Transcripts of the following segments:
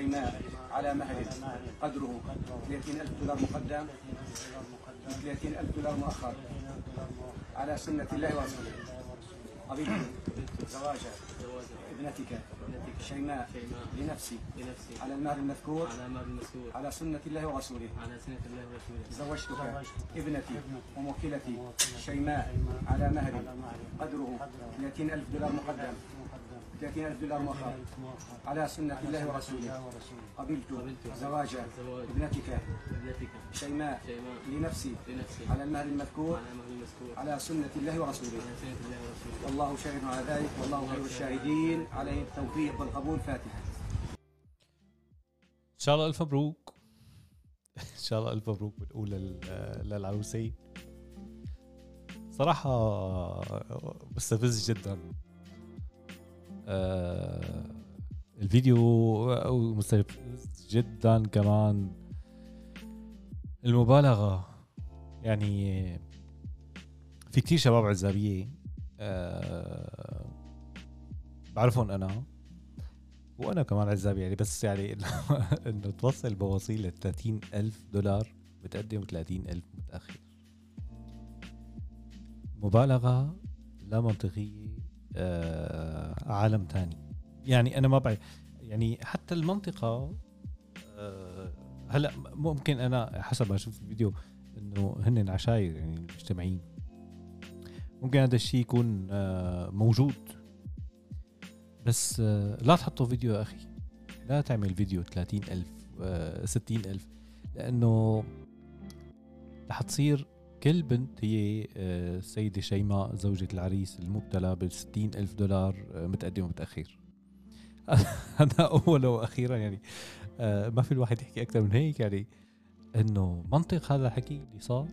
شيماء على مهر قدره. 30 ألف دولار مقدم. 30 ألف دولار مؤخر. على سنة الله ورسوله. قبيل زواجا ابنتك شيماء لنفسي. على المهر المذكور. على مال المسؤول على سنة الله ورسوله. على سنة الله ورسوله. زوجتك ابنتي وموكلتي شيماء على مهر قدره. 30 ألف دولار مقدم. 30 ألف دولار مؤخر على سنة الله ورسوله. قبلت زواج ابنتك شيماء لنفسي على المهر المذكور على سنة الله ورسوله. والله شاهد على ذلك. والله خير الشاهدين. عليه التوفيق والقبول فاتحة. إن شاء الله ألف مبروك. إن شاء الله ألف مبروك بنقول لل- للعروسين صراحة مستفز جدا. آه، الفيديو مستفز جدا كمان. المبالغة يعني في كتير شباب عزابية آه، بعرفهم أنا وأنا كمان عزابي يعني بس يعني إنه توصل بوصيل ل 30 ألف دولار بتقدم 30 ألف متأخر. مبالغة لا منطقية. آه عالم تاني. يعني أنا ما بعرف. يعني حتى المنطقة آه هلا ممكن أنا حسب ما شفت الفيديو إنه هن عشاير يعني مجتمعين. ممكن هذا الشيء يكون آه موجود. بس آه، لا تحطوا فيديو يا أخي. لا تعمل فيديو 30 ألف آه، 60 ألف. لأنه رح تصير كل بنت هي آه، السيدة شيماء زوجة العريس المبتلى ب 60 ألف دولار آه، متقدم ومتأخر هذا أولا وأخيرا يعني آه، ما في الواحد يحكي أكثر من هيك يعني. إنه منطق هذا الحكي اللي صار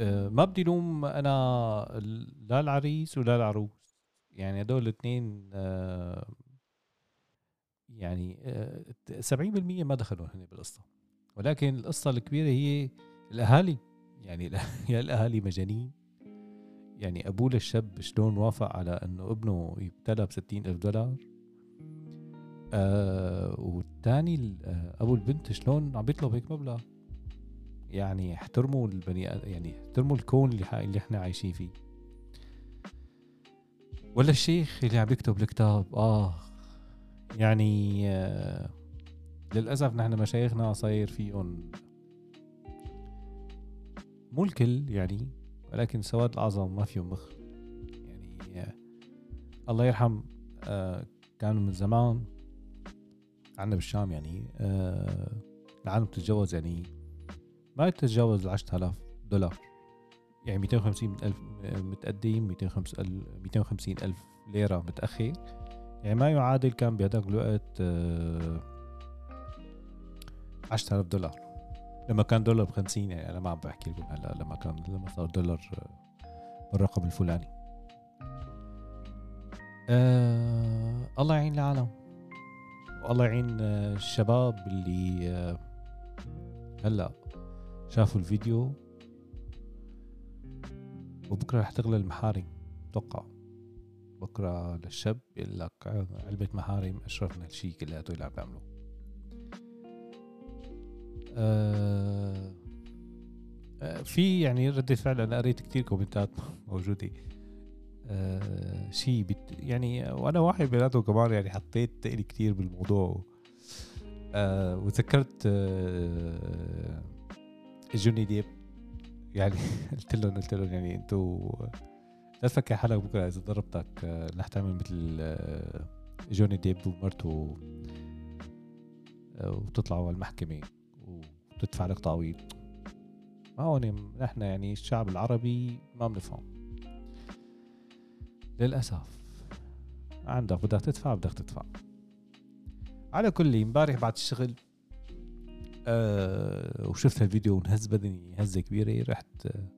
آه، ما بدي لوم أنا لا العريس ولا العروس. يعني هدول الاثنين آه، يعني آه، 70% ما دخلوا هن بالقصة. ولكن القصة الكبيرة هي الأهالي يعني يا الأهالي مجانين. يعني أبوه للشاب شلون وافق على إنه ابنه يبتلى ب ألف دولار؟ آه والثاني ال- آه، أبو البنت شلون عم بيطلب هيك مبلغ؟ يعني احترموا البني يعني احترموا الكون اللي اللي إحنا عايشين فيه. ولا الشيخ اللي عم يكتب الكتاب آه يعني آه للأسف نحن مشايخنا صاير فيهم مو الكل يعني ولكن السواد الأعظم ما فيهم مخ. يعني آه الله يرحم آه كانوا من زمان عنا بالشام يعني آه العالم بتتجوز يعني ما تتجاوز ال 10000 دولار. يعني 250 ألف متقدم 250 ألف 250 ألف ليرة متأخر. يعني ما يعادل كان بهذاك الوقت آه، 10000 دولار. لما كان دولار ب 50 يعني أنا ما عم بحكي لكم هلا لما كان لما صار دولار آه، بالرقم الفلاني. آه الله يعين العالم. والله يعين آه، الشباب اللي آه، هلا شافوا الفيديو. وبكرة رح تغلى المحارم أتوقع بكرة للشاب يقول لك علبة محارم اشرف من هالشي كلياته اللي عم بيعملوه. آه آه، في يعني ردة فعل أنا قريت كتير كومنتات موجودة. آه شيء بت يعني وأنا واحد بيناتهم كمان يعني حطيت تقلي كتير بالموضوع. آه وتذكرت آه جوني ديب. يعني قلت لهم قلت لهم يعني أنتوا لا تفكر حالك بكرة إذا ضربتك آه، رح تعمل مثل آه، جوني ديب ومرته آه، وتطلعوا على المحكمة. وتدفع لك تعويض ما هون نحن يعني الشعب العربي ما بنفهم. للأسف. عندك بدك تدفع بدك تدفع. على كل امبارح بعد الشغل آه وشفت الفيديو ونهز بدني هزة كبيرة رحت آه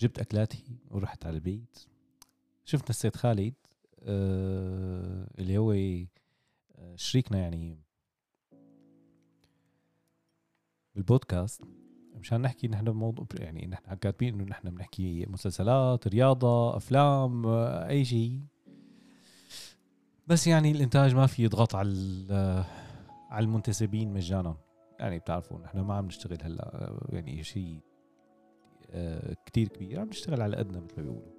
جبت أكلاتي ورحت على البيت. شفنا السيد خالد آه اللي هو آه، شريكنا يعني بالبودكاست مشان نحكي نحن بموضوع يعني نحن كاتبين إنه نحن بنحكي مسلسلات رياضة أفلام أي شيء. بس يعني الإنتاج ما في يضغط على على المنتسبين مجانا. يعني بتعرفوا نحن ما عم نشتغل هلأ يعني شيء آه، كتير كبير عم نشتغل على قدنا مثل ما بيقولوا.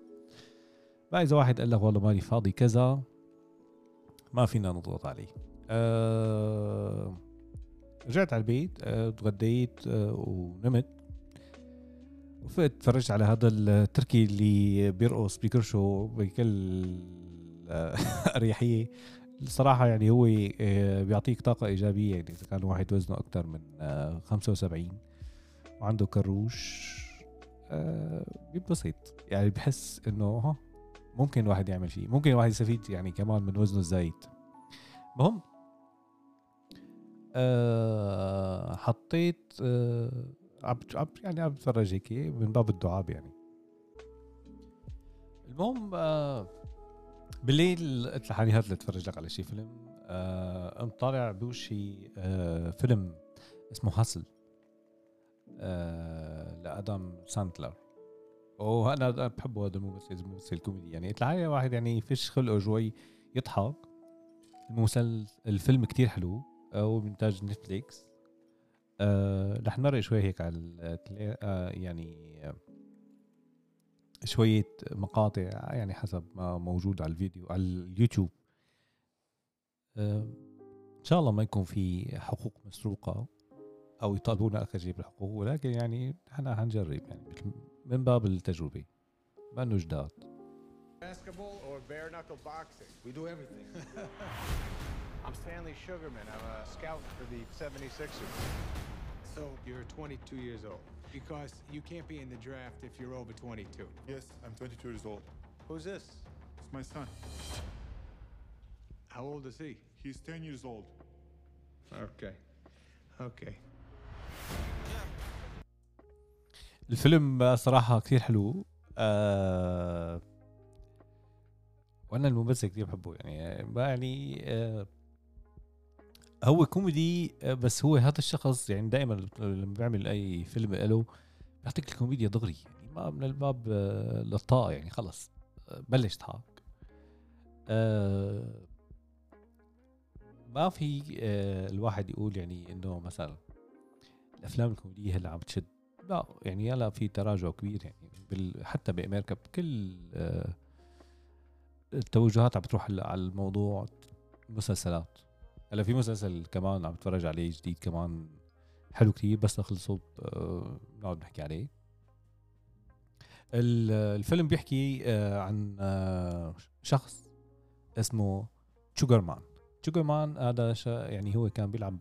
بقى إذا واحد قال لك والله مالي فاضي كذا ما فينا نضغط عليه. أه رجعت على البيت أه تغديت أه ونمت. وفقت تفرجت على هذا التركي اللي بيرقص بكرشه بكل آه، أريحية. الصراحة يعني هو آه، بيعطيك طاقة إيجابية يعني إذا كان واحد وزنه أكثر من آه، 75 وعنده كروش آه، بينبسط يعني بحس إنه ها ممكن الواحد يعمل شيء. ممكن الواحد يستفيد يعني كمان من وزنه الزايد. المهم آه، حطيت آه، عم يعني عم بتفرج هيك من باب الدعابة يعني. المهم آه، بالليل قلت لحالي هات لاتفرج لك على شي فيلم آه، قمت طالع بوشي آه، فيلم اسمه Hustle آه، لآدم ساندلر. وأنا بحبه هذا الممثل ممثل كوميدي يعني. قلت لحالي واحد يعني فيش خلقه شوي يضحك. المسل الفيلم كتير حلو. انتاج نتفليكس آه رح نمرق شوي هيك على آه يعني شوية مقاطع يعني حسب ما موجود على الفيديو على اليوتيوب آه إن شاء الله ما يكون في حقوق مسروقة أو يطالبونا اخر شيء بالحقوق ولكن يعني إحنا حنجرب يعني من باب التجربة ما إنه جداد Basketball or bare knuckle boxing? We do everything. I'm Stanley Sugarman. I'm a scout for the 76ers. So you're 22 years old because you can't be in the draft if you're over 22. Yes, I'm 22 years old. Who's this? It's my son. How old is he? He's 10 years old. Okay. Okay. الفيلم صراحة كثير حلو آه وانا الممثل كثير بحبه يعني ما يعني آه هو كوميدي آه، بس هو هذا الشخص يعني دائما لما بيعمل أي فيلم له بيعطيك الكوميديا دغري يعني ما من الباب آه، للطاقة يعني خلص آه، بلش آه ما في الواحد يقول يعني إنه مثلا الأفلام الكوميدية هلا عم تشد. لا يعني هلا في تراجع كبير يعني حتى بأمريكا بكل التوجهات عم بتروح على الموضوع مسلسلات. هلا في مسلسل كمان عم بتفرج عليه جديد كمان حلو كتير بس خلصوا آه، بنقعد نحكي عليه. ال- الفيلم بيحكي آه، عن آه، شخص اسمه شوجر مان شوجر مان هذا يعني هو كان بيلعب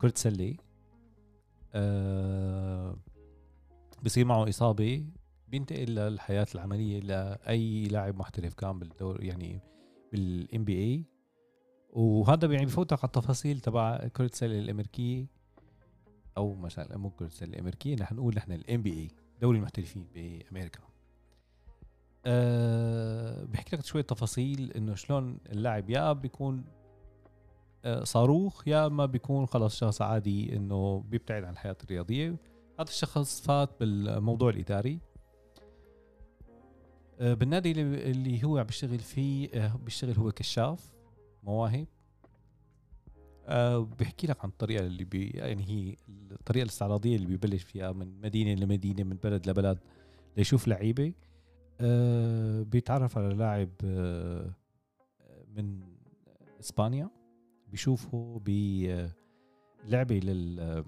كرة سلة. بصير معه إصابة. بينتقل للحياة العملية لأي لاعب محترف كان بالدور يعني بالام بي اي وهذا يعني بفوتك على التفاصيل تبع كرة السلة الأمريكية أو مثلا مو كرة السلة الأمريكية نحن نقول نحن بي اي دوري المحترفين بأمريكا. أه بحكي لك شوية تفاصيل إنه شلون اللاعب يا بيكون آه، صاروخ يا أما بيكون خلص شخص عادي إنه بيبتعد عن الحياة الرياضية. هذا الشخص فات بالموضوع الإداري. آه، بالنادي اللي اللي هو عم بيشتغل فيه آه، بيشتغل هو كشاف. مواهب. آه، بيحكي لك عن الطريقة اللي بي يعني هي الطريقة الاستعراضية اللي بيبلش فيها من مدينة لمدينة من بلد لبلد ليشوف لعيبة. آه، بيتعرف على لاعب آه، من إسبانيا. بيشوفوا بلعبة لل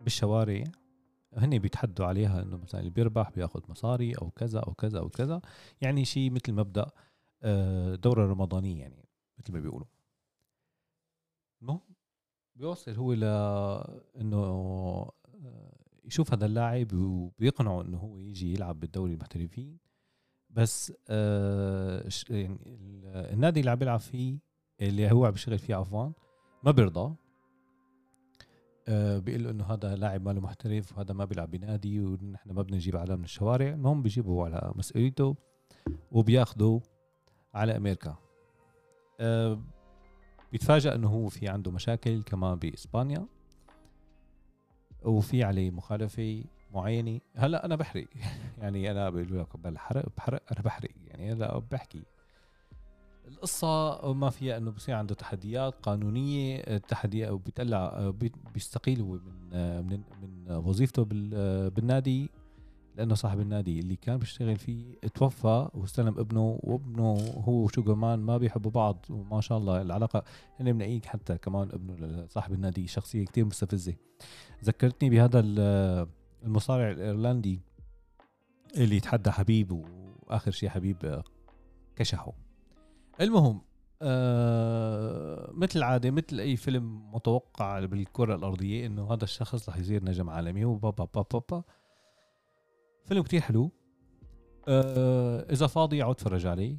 بالشوارع. هن بيتحدوا عليها إنه مثلا اللي بيربح بياخذ مصاري أو كذا أو كذا أو كذا. يعني شيء مثل مبدأ. آه، دورة رمضانية يعني مثل ما بيقولوا. المهم بيوصل هو ل إنه آه، يشوف هذا اللاعب وبيقنعه إنه هو يجي يلعب بالدوري المحترفين. بس آه يعني ال- النادي اللي عم بيلعب فيه اللي هو عم بيشتغل فيه عفوا ما بيرضى. آه بيقول له إنه هذا لاعب ماله محترف وهذا ما بيلعب بنادي ونحن ما بدنا نجيب على من الشوارع. المهم بيجيبه على مسؤوليته وبياخده على أمريكا. آه بيتفاجأ إنه هو في عنده مشاكل كمان بإسبانيا وفي عليه مخالفة معينة. هلأ أنا بحرق. يعني أنا بقول لك بحرق بحرق أنا بحرق. يعني هلأ بحكي. القصة ما فيها إنه بصير عنده تحديات قانونية. التحديات وبيطلع بي- بيستقيل هو من من من وظيفته بال- بالنادي. لأنه صاحب النادي اللي كان بيشتغل فيه توفى واستلم ابنه وابنه هو وشوجر مان ما بيحبوا بعض وما شاء الله العلاقة هن منقيك حتى كمان ابنه صاحب النادي شخصية كتير مستفزة. ذكرتني بهذا ال- المصارع الإيرلندي اللي يتحدى حبيب وآخر شيء حبيب كشحه. المهم آه مثل العادة مثل أي فيلم متوقع بالكرة الأرضية إنه هذا الشخص رح يصير نجم عالمي وبابا بابا بابا. فيلم كتير حلو. آه إذا فاضي اقعد اتفرج عليه.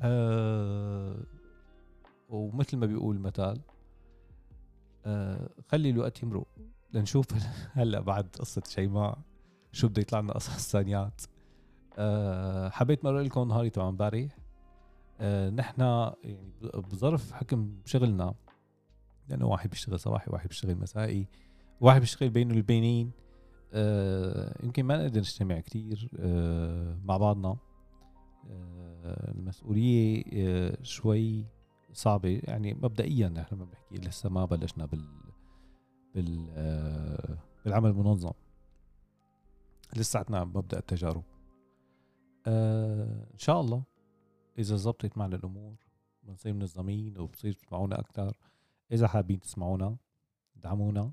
آه ومثل ما بيقول المثال آه خلي الوقت يمرق لنشوف هلأ بعد قصة شيماء شو بده يطلع لنا قصص ثانيات أه حبيت مرق لكم نهاري تبع امبارح أه نحن يعني بظرف حكم شغلنا لأنه واحد بيشتغل صباحي واحد بيشتغل مسائي واحد بيشتغل بينه البينين. أه يمكن ما نقدر نجتمع كتير أه مع بعضنا. أه المسؤولية شوي صعبة. يعني مبدئيا نحن ما بنحكي لسه ما بلشنا بال بال بالعمل المنظم. لساتنا بمبدا التجارب. آه إن شاء الله إذا زبطت معنا الأمور بنصير منظمين وبصير تسمعونا أكثر إذا حابين تسمعونا دعمونا.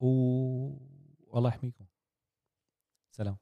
والله يحميكم. سلام.